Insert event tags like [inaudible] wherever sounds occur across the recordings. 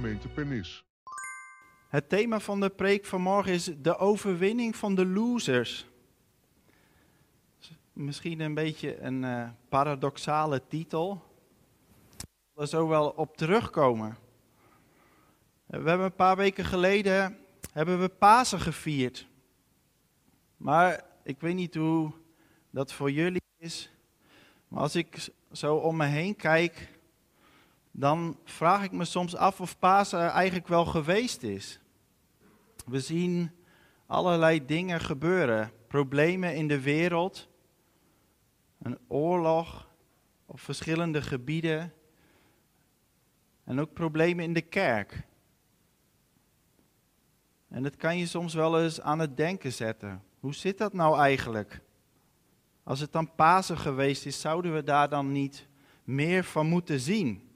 gemeente Pernis. Het thema van de preek vanmorgen is de overwinning van de losers. Misschien een beetje een uh, paradoxale titel. We zo wel op terugkomen. We hebben een paar weken geleden hebben we Pasen gevierd. Maar ik weet niet hoe dat voor jullie is. Maar als ik zo om me heen kijk, dan vraag ik me soms af of Pasen eigenlijk wel geweest is. We zien allerlei dingen gebeuren. Problemen in de wereld. Een oorlog op verschillende gebieden. En ook problemen in de kerk. En dat kan je soms wel eens aan het denken zetten. Hoe zit dat nou eigenlijk? Als het dan Pasen geweest is, zouden we daar dan niet meer van moeten zien?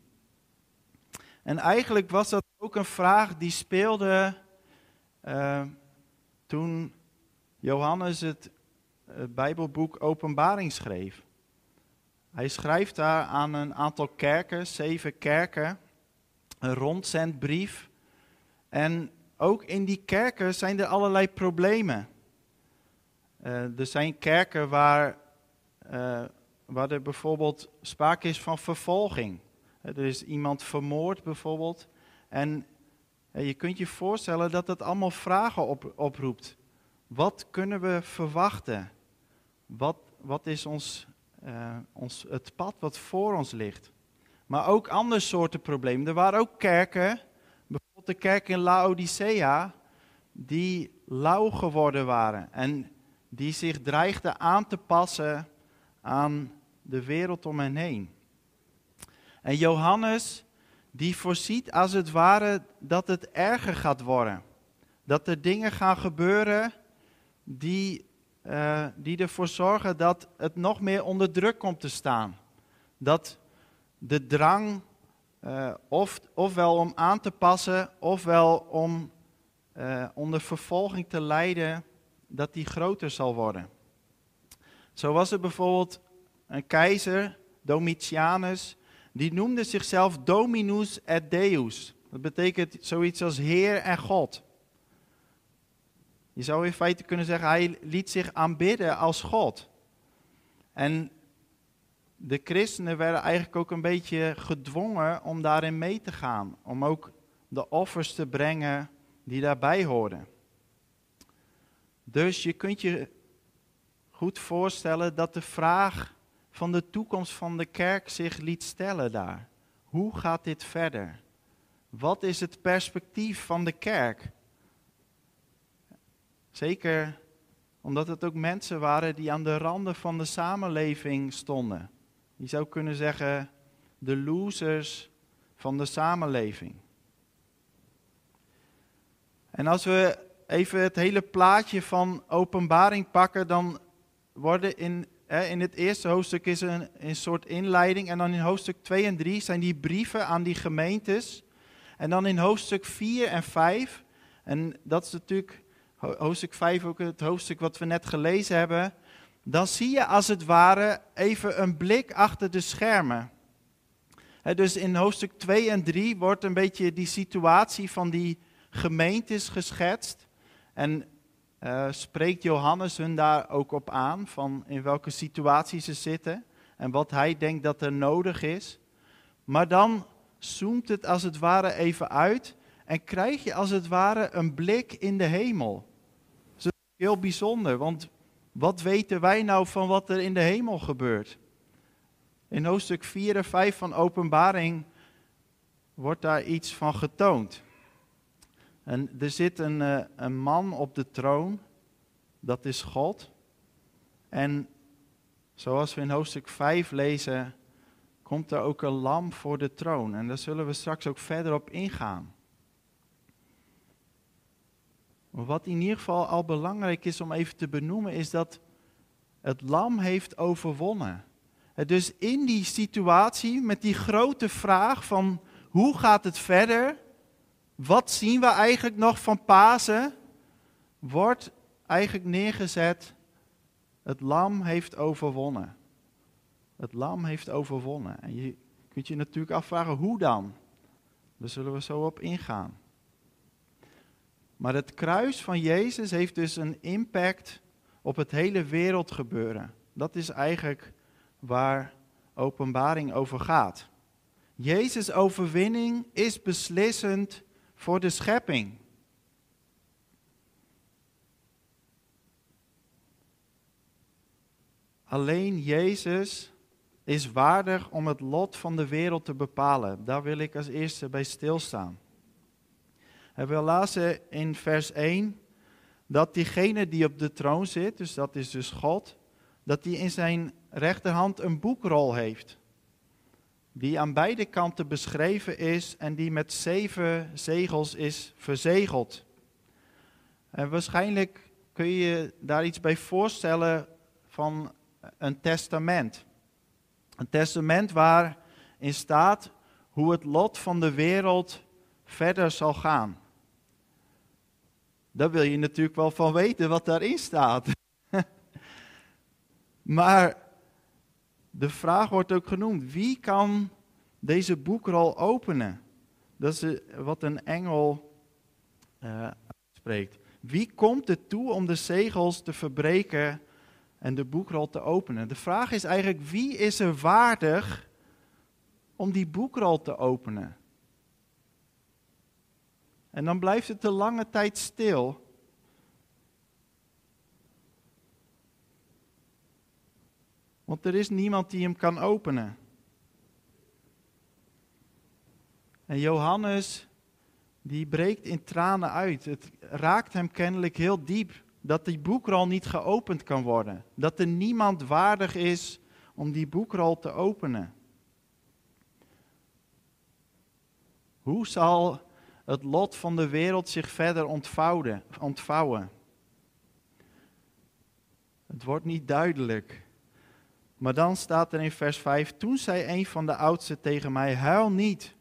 En eigenlijk was dat ook een vraag die speelde uh, toen Johannes het, het Bijbelboek Openbaring schreef. Hij schrijft daar aan een aantal kerken, zeven kerken, een rondzendbrief. En ook in die kerken zijn er allerlei problemen. Uh, er zijn kerken waar, waar er bijvoorbeeld sprake is van vervolging. Er is iemand vermoord bijvoorbeeld. En je kunt je voorstellen dat dat allemaal vragen op, oproept. Wat kunnen we verwachten? Wat, wat is ons, uh, ons, het pad wat voor ons ligt? Maar ook andere soorten problemen. Er waren ook kerken, bijvoorbeeld de kerk in Laodicea, die lauw geworden waren. En die zich dreigden aan te passen aan de wereld om hen heen. En Johannes, die voorziet als het ware dat het erger gaat worden. Dat er dingen gaan gebeuren die, uh, die ervoor zorgen dat het nog meer onder druk komt te staan. Dat de drang, uh, of, ofwel om aan te passen, ofwel om uh, onder vervolging te lijden, dat die groter zal worden. Zo was er bijvoorbeeld een keizer, Domitianus, die noemde zichzelf Dominus et Deus. Dat betekent zoiets als Heer en God. Je zou in feite kunnen zeggen, hij liet zich aanbidden als God. En de christenen werden eigenlijk ook een beetje gedwongen om daarin mee te gaan. Om ook de offers te brengen die daarbij hoorden. Dus je kunt je goed voorstellen dat de vraag van de toekomst van de kerk zich liet stellen daar. Hoe gaat dit verder? Wat is het perspectief van de kerk? Zeker omdat het ook mensen waren die aan de randen van de samenleving stonden. Je zou kunnen zeggen de losers van de samenleving. En als we even het hele plaatje van openbaring pakken, dan worden in in het eerste hoofdstuk is een, een soort inleiding. En dan in hoofdstuk 2 en 3 zijn die brieven aan die gemeentes. En dan in hoofdstuk 4 en 5. En dat is natuurlijk hoofdstuk 5 ook het hoofdstuk wat we net gelezen hebben. Dan zie je als het ware even een blik achter de schermen. dus in hoofdstuk 2 en 3 wordt een beetje die situatie van die gemeentes geschetst. En uh, spreekt Johannes hun daar ook op aan, van in welke situatie ze zitten en wat hij denkt dat er nodig is. Maar dan zoomt het als het ware even uit en krijg je als het ware een blik in de hemel. Dat is heel bijzonder, want wat weten wij nou van wat er in de hemel gebeurt? In hoofdstuk 4 en 5 van Openbaring wordt daar iets van getoond. En er zit een, uh, een man op de troon, dat is God. En zoals we in hoofdstuk 5 lezen, komt er ook een lam voor de troon. En daar zullen we straks ook verder op ingaan. Wat in ieder geval al belangrijk is om even te benoemen, is dat het lam heeft overwonnen. Dus in die situatie, met die grote vraag van hoe gaat het verder, wat zien we eigenlijk nog van Pasen? Wordt eigenlijk neergezet, het lam heeft overwonnen. Het lam heeft overwonnen. En je kunt je natuurlijk afvragen, hoe dan? Daar zullen we zo op ingaan. Maar het kruis van Jezus heeft dus een impact op het hele wereldgebeuren. Dat is eigenlijk waar openbaring over gaat. Jezus' overwinning is beslissend voor de schepping. Alleen Jezus is waardig om het lot van de wereld te bepalen. Daar wil ik als eerste bij stilstaan. En we lazen in vers 1 dat diegene die op de troon zit, dus dat is dus God, dat hij in zijn rechterhand een boekrol heeft. Die aan beide kanten beschreven is en die met zeven zegels is verzegeld. En waarschijnlijk kun je je daar iets bij voorstellen van een testament. Een testament waarin staat hoe het lot van de wereld verder zal gaan. Daar wil je natuurlijk wel van weten wat daarin staat. [laughs] maar de vraag wordt ook genoemd: wie kan deze boekrol openen? Dat is wat een engel uh, spreekt. Wie komt er toe om de zegels te verbreken en de boekrol te openen? De vraag is eigenlijk: wie is er waardig om die boekrol te openen? En dan blijft het de lange tijd stil. Want er is niemand die hem kan openen. En Johannes, die breekt in tranen uit. Het raakt hem kennelijk heel diep dat die boekrol niet geopend kan worden. Dat er niemand waardig is om die boekrol te openen. Hoe zal het lot van de wereld zich verder ontvouwen? Het wordt niet duidelijk. Maar dan staat er in vers 5: Toen zei een van de oudsten tegen mij: Huil niet,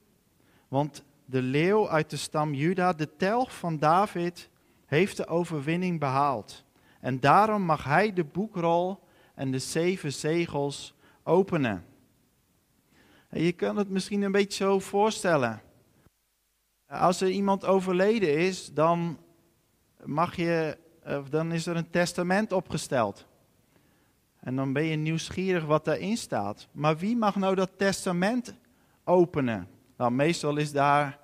want de leeuw uit de stam Juda, de telg van David, heeft de overwinning behaald. En daarom mag hij de boekrol en de zeven zegels openen. En je kan het misschien een beetje zo voorstellen. Als er iemand overleden is, dan, mag je, dan is er een testament opgesteld. En dan ben je nieuwsgierig wat daarin staat. Maar wie mag nou dat testament openen? Nou, meestal is daar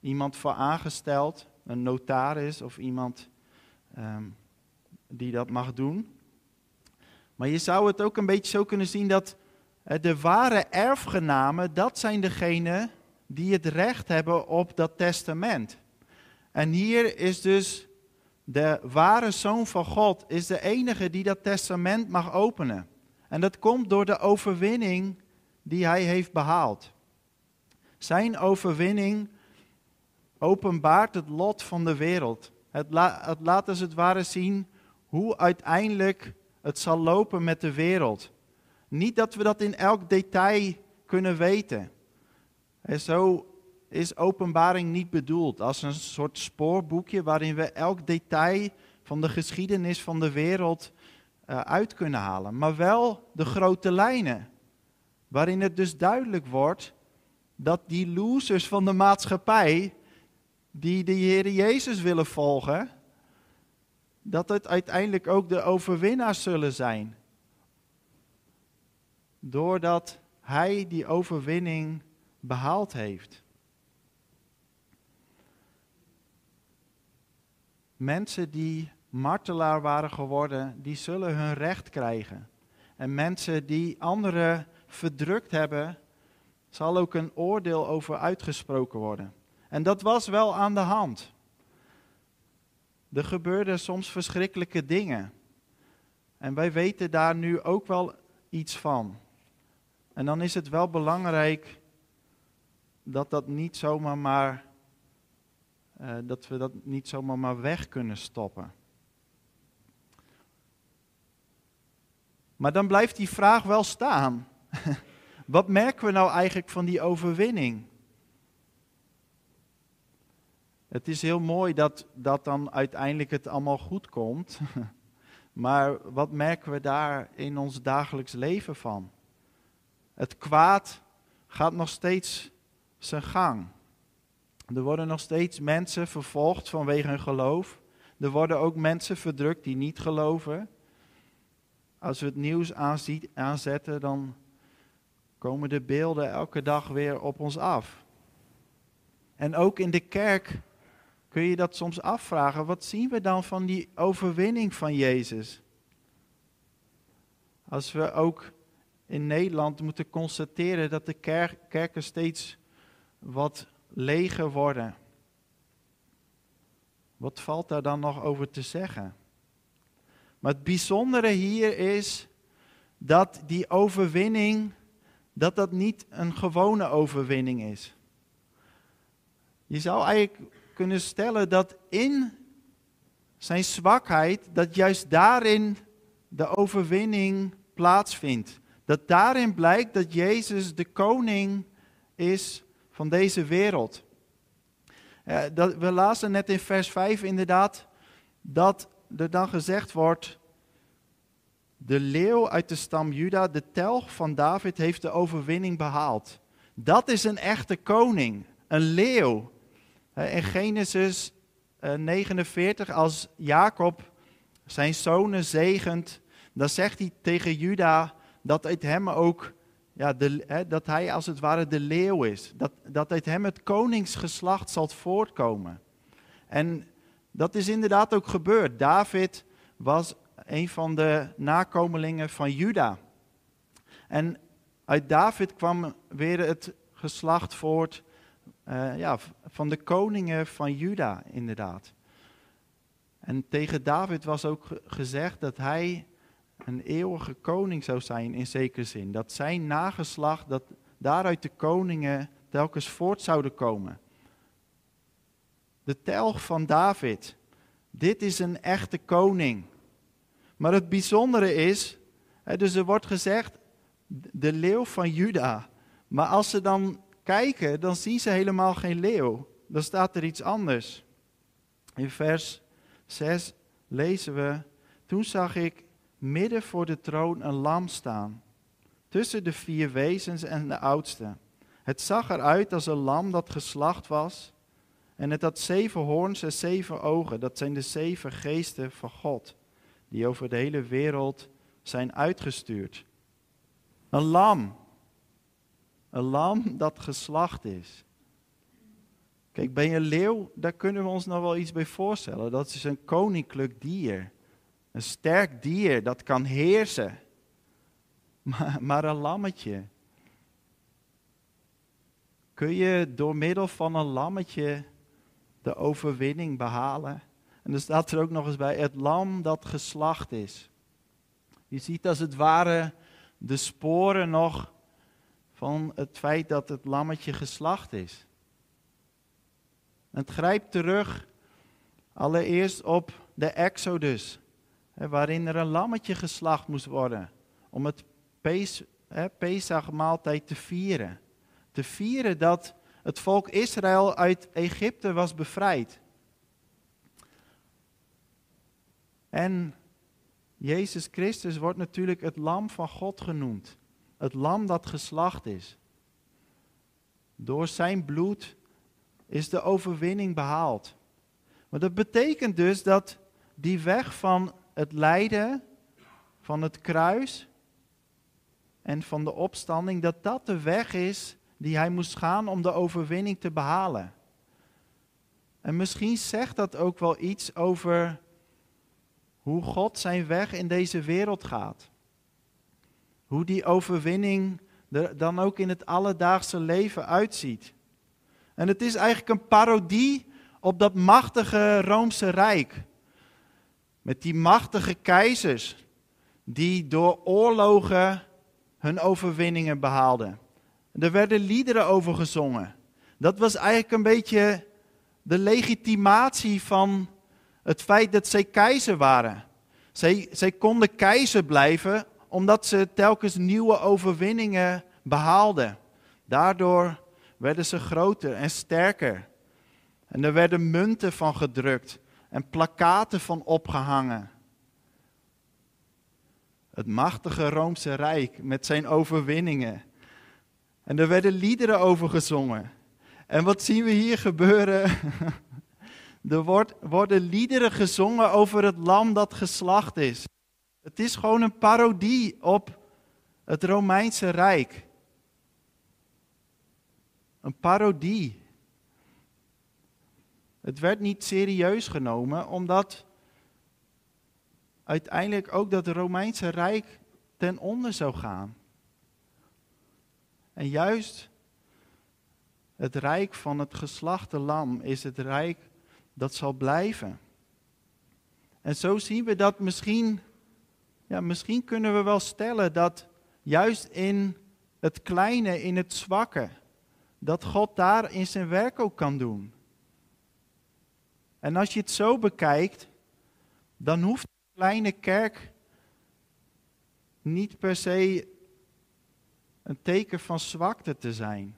iemand voor aangesteld, een notaris of iemand ehm, die dat mag doen. Maar je zou het ook een beetje zo kunnen zien dat de ware erfgenamen, dat zijn degenen die het recht hebben op dat testament. En hier is dus de ware zoon van God, is de enige die dat testament mag openen. En dat komt door de overwinning die hij heeft behaald. Zijn overwinning openbaart het lot van de wereld. Het, laat als het ware zien hoe uiteindelijk het zal lopen met de wereld. Niet dat we dat in elk detail kunnen weten. En zo is openbaring niet bedoeld als een soort spoorboekje waarin we elk detail van de geschiedenis van de wereld uh, uit kunnen halen. Maar wel de grote lijnen. Waarin het dus duidelijk wordt dat die losers van de maatschappij, die de Heer Jezus willen volgen, dat het uiteindelijk ook de overwinnaars zullen zijn. Doordat Hij die overwinning behaald heeft. Mensen die martelaar waren geworden, die zullen hun recht krijgen. En mensen die anderen verdrukt hebben, zal ook een oordeel over uitgesproken worden. En dat was wel aan de hand. Er gebeurden soms verschrikkelijke dingen. En wij weten daar nu ook wel iets van. En dan is het wel belangrijk dat dat niet zomaar maar uh, dat we dat niet zomaar maar weg kunnen stoppen. Maar dan blijft die vraag wel staan. [laughs] Wat merken we nou eigenlijk van die overwinning? Het is heel mooi dat, dat dan uiteindelijk het allemaal goed komt. [laughs] Maar wat merken we daar in ons dagelijks leven van? Het kwaad gaat nog steeds zijn gang. Er worden nog steeds mensen vervolgd vanwege hun geloof. Er worden ook mensen verdrukt die niet geloven. Als we het nieuws aanzetten, dan komen de beelden elke dag weer op ons af. En ook in de kerk kun je dat soms afvragen. Wat zien we dan van die overwinning van Jezus? Als we ook in Nederland moeten constateren dat de kerken steeds wat leger worden. Wat valt daar dan nog over te zeggen? Maar het bijzondere hier is dat die overwinning, dat dat niet een gewone overwinning is. Je zou eigenlijk kunnen stellen dat in zijn zwakheid, dat juist daarin de overwinning plaatsvindt. Dat daarin blijkt dat Jezus de koning is van deze wereld. dat, we lazen net in vers 5 inderdaad dat er dan gezegd wordt, de leeuw uit de stam Juda, de telg van David, heeft de overwinning behaald. Dat is een echte koning, een leeuw. In Genesis 49, eh, als Jacob zijn zonen zegent, dan zegt hij tegen Juda dat uit hem ook, ja, de, dat hij als het ware de leeuw is. Dat, dat uit hem het koningsgeslacht zal voortkomen. En dat is inderdaad ook gebeurd. David was een van de nakomelingen van Juda. En uit David kwam weer het geslacht voort uh, ja, van de koningen van Juda, inderdaad. En tegen David was ook gezegd dat hij een eeuwige koning zou zijn in zekere zin. Dat zijn nageslacht, dat daaruit de koningen telkens voort zouden komen. De telg van David. Dit is een echte koning. Maar het bijzondere is, dus er wordt gezegd, de leeuw van Juda. Maar als ze dan kijken, dan zien ze helemaal geen leeuw. Dan staat er iets anders. In vers 6 lezen we, toen zag ik midden voor de troon een lam staan, tussen de vier wezens en de oudste. Het zag eruit als een lam dat geslacht was, en het had zeven hoorns en zeven ogen. Dat zijn de zeven geesten van God, die over de hele wereld zijn uitgestuurd. Een lam, een lam dat geslacht is. Kijk, bij een leeuw, daar kunnen we ons nog wel iets bij voorstellen. Dat is een koninklijk dier. Een sterk dier dat kan heersen. Maar, maar een lammetje. Kun je door middel van een lammetje de overwinning behalen? En er staat er ook nog eens bij, het lam dat geslacht is. Je ziet als het ware de sporen nog van het feit dat het lammetje geslacht is. Het grijpt terug allereerst op de Exodus, waarin er een lammetje geslacht moest worden om het Pesachmaaltijd te vieren. Te vieren dat het volk Israël uit Egypte was bevrijd. En Jezus Christus wordt natuurlijk het lam van God genoemd het lam dat geslacht is. Door zijn bloed is de overwinning behaald. Maar dat betekent dus dat die weg van het lijden, van het kruis en van de opstanding, dat dat de weg is die hij moest gaan om de overwinning te behalen. En misschien zegt dat ook wel iets over hoe God zijn weg in deze wereld gaat. Hoe die overwinning er dan ook in het alledaagse leven uitziet. En het is eigenlijk een parodie op dat machtige Roomse Rijk. Met die machtige keizers die door oorlogen hun overwinningen behaalden. Er werden liederen over gezongen. Dat was eigenlijk een beetje de legitimatie van het feit dat zij keizer waren. Zij, zij konden keizer blijven omdat ze telkens nieuwe overwinningen behaalden. Daardoor werden ze groter en sterker. En er werden munten van gedrukt en plakaten van opgehangen. Het machtige Roomse Rijk met zijn overwinningen. En er werden liederen over gezongen. En wat zien we hier gebeuren? [laughs] Er wordt, worden liederen gezongen over het lam dat geslacht is. Het is gewoon een parodie op het Romeinse Rijk. Een parodie. Het werd niet serieus genomen, omdat uiteindelijk ook dat Romeinse Rijk ten onder zou gaan. En juist het rijk van het geslachte lam is het rijk dat zal blijven. En zo zien we dat misschien, ja, misschien kunnen we wel stellen dat juist in het kleine, in het zwakke, dat God daar in zijn werk ook kan doen. En als je het zo bekijkt, dan hoeft de kleine kerk niet per se een teken van zwakte te zijn.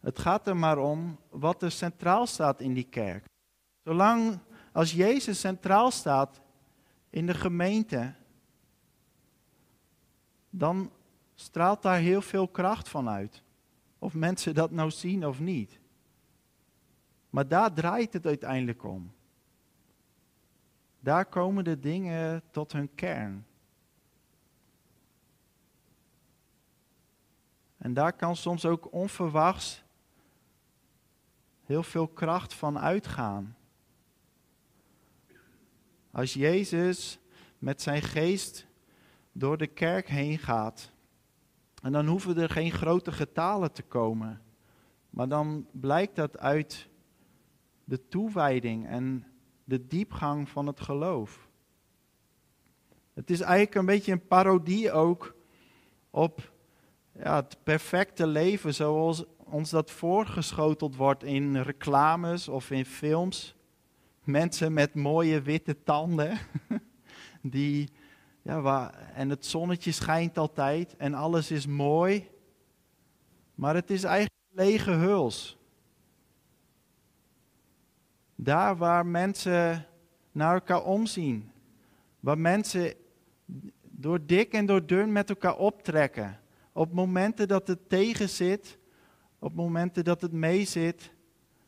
Het gaat er maar om wat er centraal staat in die kerk. Zolang als Jezus centraal staat in de gemeente, dan straalt daar heel veel kracht van uit. Of mensen dat nou zien of niet. Maar daar draait het uiteindelijk om. Daar komen de dingen tot hun kern. En daar kan soms ook onverwachts heel veel kracht van uitgaan. Als Jezus met zijn geest door de kerk heen gaat, en dan hoeven er geen grote getalen te komen, maar dan blijkt dat uit de toewijding en de diepgang van het geloof. Het is eigenlijk een beetje een parodie ook op ja, het perfecte leven zoals ons dat voorgeschoteld wordt in reclames of in films. Mensen met mooie witte tanden. [laughs] Die, ja, waar, en het zonnetje schijnt altijd en alles is mooi. Maar het is eigenlijk lege huls. Daar waar mensen naar elkaar omzien. Waar mensen door dik en door dun met elkaar optrekken. Op momenten dat het tegen zit, op momenten dat het meezit,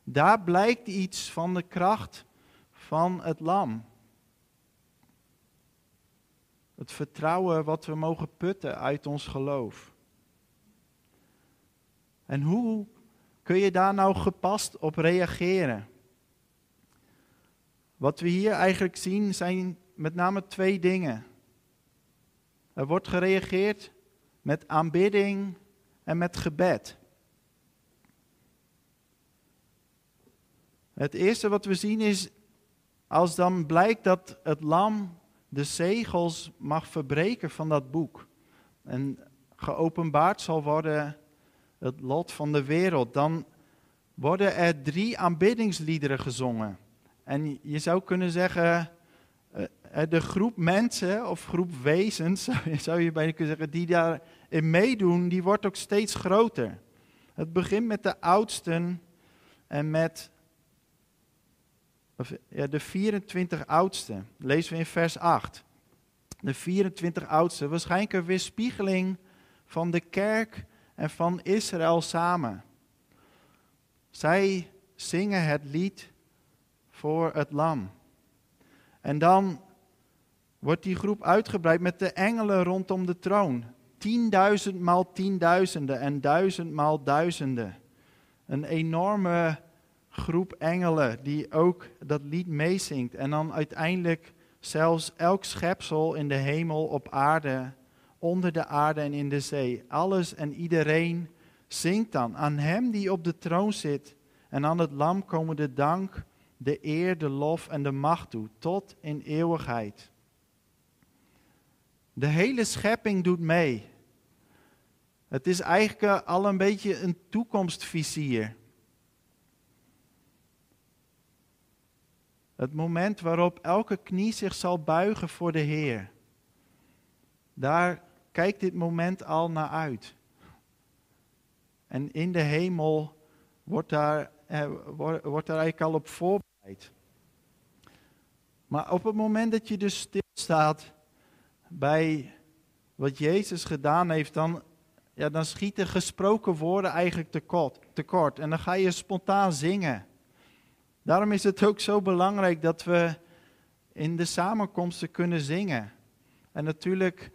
daar blijkt iets van de kracht van het lam. Het vertrouwen wat we mogen putten uit ons geloof. En hoe kun je daar nou gepast op reageren? Wat we hier eigenlijk zien zijn met name twee dingen. Er wordt gereageerd met aanbidding en met gebed. Het eerste wat we zien is, als dan blijkt dat het lam de zegels mag verbreken van dat boek en geopenbaard zal worden het lot van de wereld, dan worden er drie aanbiddingsliederen gezongen. En je zou kunnen zeggen, eh, eh, de groep mensen of groep wezens, [laughs] zou je bijna kunnen zeggen, die daarin meedoen, die wordt ook steeds groter. Het begint met de oudsten en met ja, de 24 oudste, lezen we in vers 8. De 24 oudste, waarschijnlijk een weerspiegeling van de kerk en van Israël samen. Zij zingen het lied voor het lam. En dan wordt die groep uitgebreid met de engelen rondom de troon. Tienduizend maal tienduizenden en duizend maal duizenden. Een enorme groep engelen die ook dat lied meezingt. En dan uiteindelijk zelfs elk schepsel in de hemel, op aarde, onder de aarde en in de zee. Alles en iedereen zingt dan. Aan hem die op de troon zit en aan het lam komen de dank, de eer, de lof en de macht toe, tot in eeuwigheid. De hele schepping doet mee. Het is eigenlijk al een beetje een toekomstvisier. Het moment waarop elke knie zich zal buigen voor de Heer. Daar kijkt dit moment al naar uit. En in de hemel wordt daar, eh, wordt daar eigenlijk al op voorbereid. Maar op het moment dat je dus stilstaat bij wat Jezus gedaan heeft, dan, ja, dan schieten gesproken woorden eigenlijk tekort. tekort en dan ga je spontaan zingen. Daarom is het ook zo belangrijk dat we in de samenkomsten kunnen zingen. En natuurlijk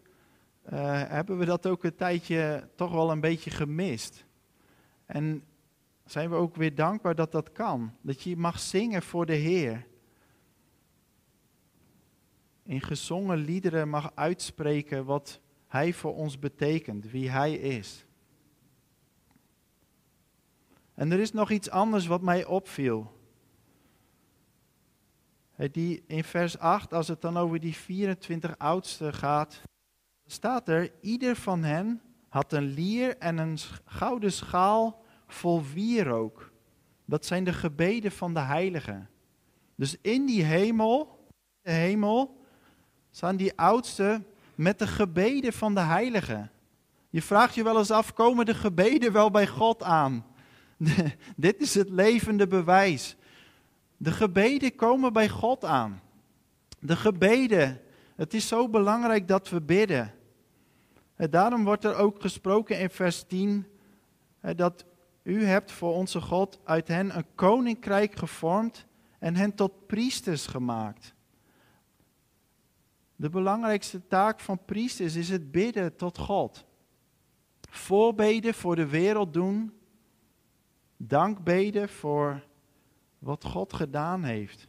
uh, hebben we dat ook een tijdje toch wel een beetje gemist. En zijn we ook weer dankbaar dat dat kan. Dat je mag zingen voor de Heer. In gezongen liederen mag uitspreken wat Hij voor ons betekent, wie Hij is. En er is nog iets anders wat mij opviel. Die in vers 8, als het dan over die 24 oudsten gaat, staat er, ieder van hen had een lier en een gouden schaal vol wierook. Dat zijn de gebeden van de heiligen. Dus in die hemel, de hemel, staan die oudsten met de gebeden van de heiligen. Je vraagt je wel eens af, komen de gebeden wel bij God aan? [laughs] dit is het levende bewijs. De gebeden komen bij God aan. De gebeden. Het is zo belangrijk dat we bidden. En daarom wordt er ook gesproken in vers 10 dat u hebt voor onze God uit hen een koninkrijk gevormd en hen tot priesters gemaakt. De belangrijkste taak van priesters is het bidden tot God. Voorbeden voor de wereld doen. Dankbeden voor wat God gedaan heeft.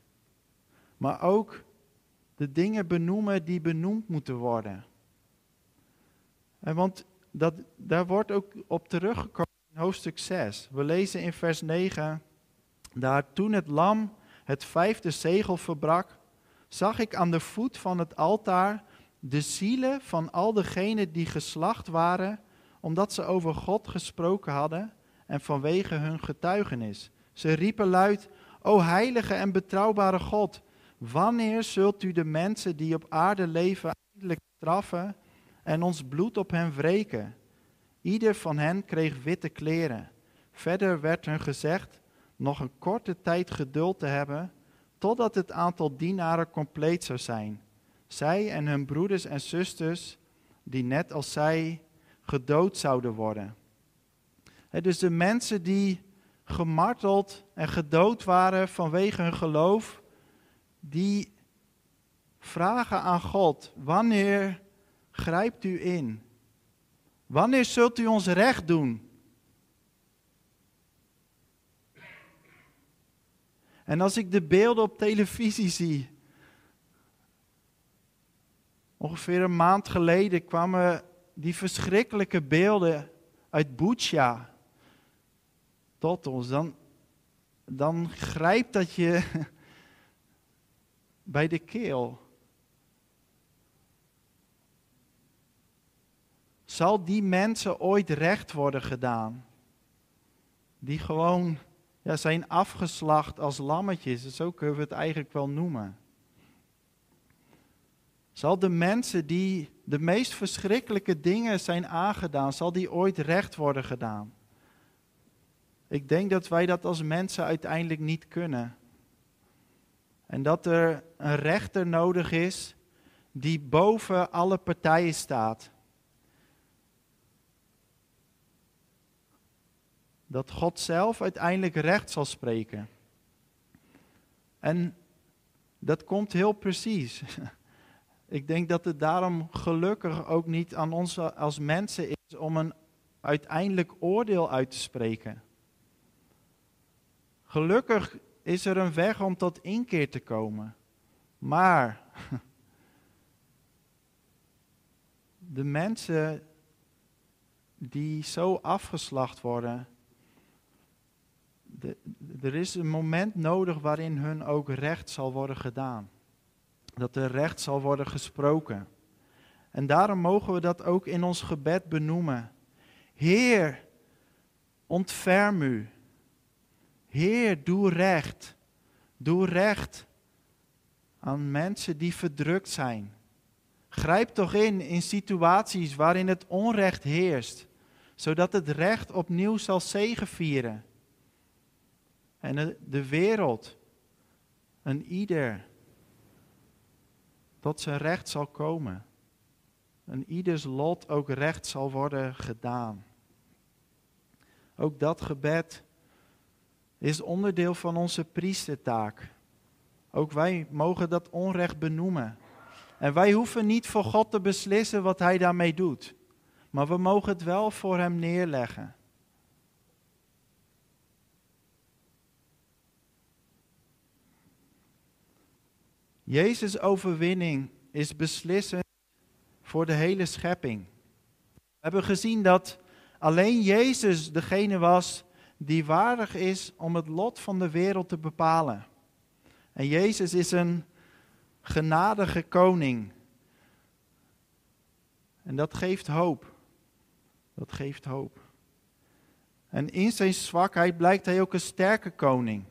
Maar ook de dingen benoemen die benoemd moeten worden. En want dat, daar wordt ook op teruggekomen hoofdstuk 6. We lezen in vers 9, daar toen het lam het vijfde zegel verbrak, zag ik aan de voet van het altaar de zielen van al degenen die geslacht waren, omdat ze over God gesproken hadden en vanwege hun getuigenis. Ze riepen luid, O heilige en betrouwbare God, wanneer zult u de mensen die op aarde leven eindelijk straffen en ons bloed op hen wreken? Ieder van hen kreeg witte kleren. Verder werd hun gezegd nog een korte tijd geduld te hebben, totdat het aantal dienaren compleet zou zijn. Zij en hun broeders en zusters, die net als zij gedood zouden worden. dus de mensen die gemarteld en gedood waren vanwege hun geloof, die vragen aan God, wanneer grijpt u in? Wanneer zult u ons recht doen? En als ik de beelden op televisie zie, ongeveer een maand geleden kwamen die verschrikkelijke beelden uit Bucha tot ons, dan, dan grijpt dat je [laughs] bij de keel. Zal die mensen ooit recht worden gedaan? Die gewoon ja, zijn afgeslacht als lammetjes, zo kunnen we het eigenlijk wel noemen. Zal de mensen die de meest verschrikkelijke dingen zijn aangedaan, zal die ooit recht worden gedaan? Ik denk dat wij dat als mensen uiteindelijk niet kunnen. En dat er een rechter nodig is die boven alle partijen staat. Dat God zelf uiteindelijk recht zal spreken. En dat komt heel precies. [laughs] Ik denk dat het daarom gelukkig ook niet aan ons als mensen is om een uiteindelijk oordeel uit te spreken. Gelukkig is er een weg om tot inkeer te komen. Maar [laughs] de mensen die zo afgeslacht worden, er is een moment nodig waarin hun ook recht zal worden gedaan. Dat er recht zal worden gesproken. En daarom mogen we dat ook in ons gebed benoemen. Heer, ontferm u. Heer, doe recht. Doe recht aan mensen die verdrukt zijn. Grijp toch in in situaties waarin het onrecht heerst, zodat het recht opnieuw zal zegevieren. En de wereld, een ieder, tot zijn recht zal komen. En ieders lot ook recht zal worden gedaan. Ook dat gebed is onderdeel van onze priestertaak. Ook wij mogen dat onrecht benoemen. En wij hoeven niet voor God te beslissen wat Hij daarmee doet. Maar we mogen het wel voor Hem neerleggen. Jezus' overwinning is beslissend voor de hele schepping. We hebben gezien dat alleen Jezus degene was die waardig is om het lot van de wereld te bepalen. En Jezus is een genadige koning. En dat geeft hoop. Dat geeft hoop. En in zijn zwakheid blijkt hij ook een sterke koning.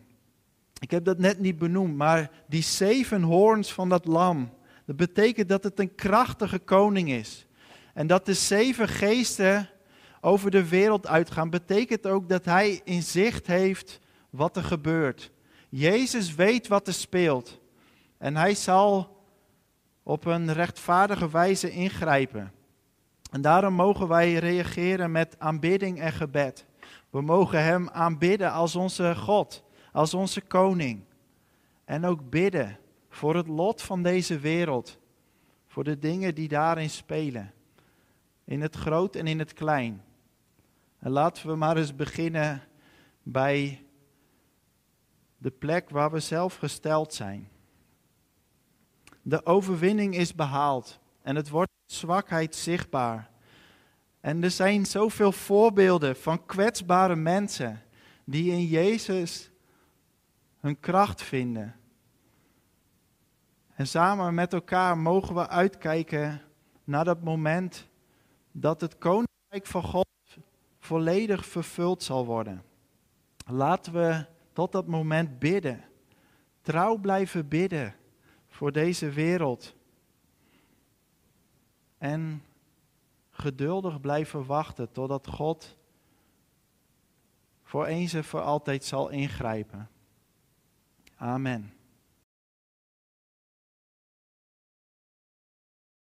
Ik heb dat net niet benoemd, maar die zeven hoorns van dat lam, dat betekent dat het een krachtige koning is. En dat de zeven geesten over de wereld uitgaan, betekent ook dat hij in zicht heeft wat er gebeurt. Jezus weet wat er speelt. En hij zal op een rechtvaardige wijze ingrijpen. En daarom mogen wij reageren met aanbidding en gebed. We mogen Hem aanbidden als onze God, als onze koning. En ook bidden voor het lot van deze wereld, voor de dingen die daarin spelen, in het groot en in het klein. En laten we maar eens beginnen bij de plek waar we zelf gesteld zijn. De overwinning is behaald en het wordt zwakheid zichtbaar. En er zijn zoveel voorbeelden van kwetsbare mensen die in Jezus hun kracht vinden. En samen met elkaar mogen we uitkijken naar dat moment dat het koninkrijk van God volledig vervuld zal worden. Laten we tot dat moment bidden. Trouw blijven bidden voor deze wereld. En geduldig blijven wachten totdat God voor eens en voor altijd zal ingrijpen. Amen.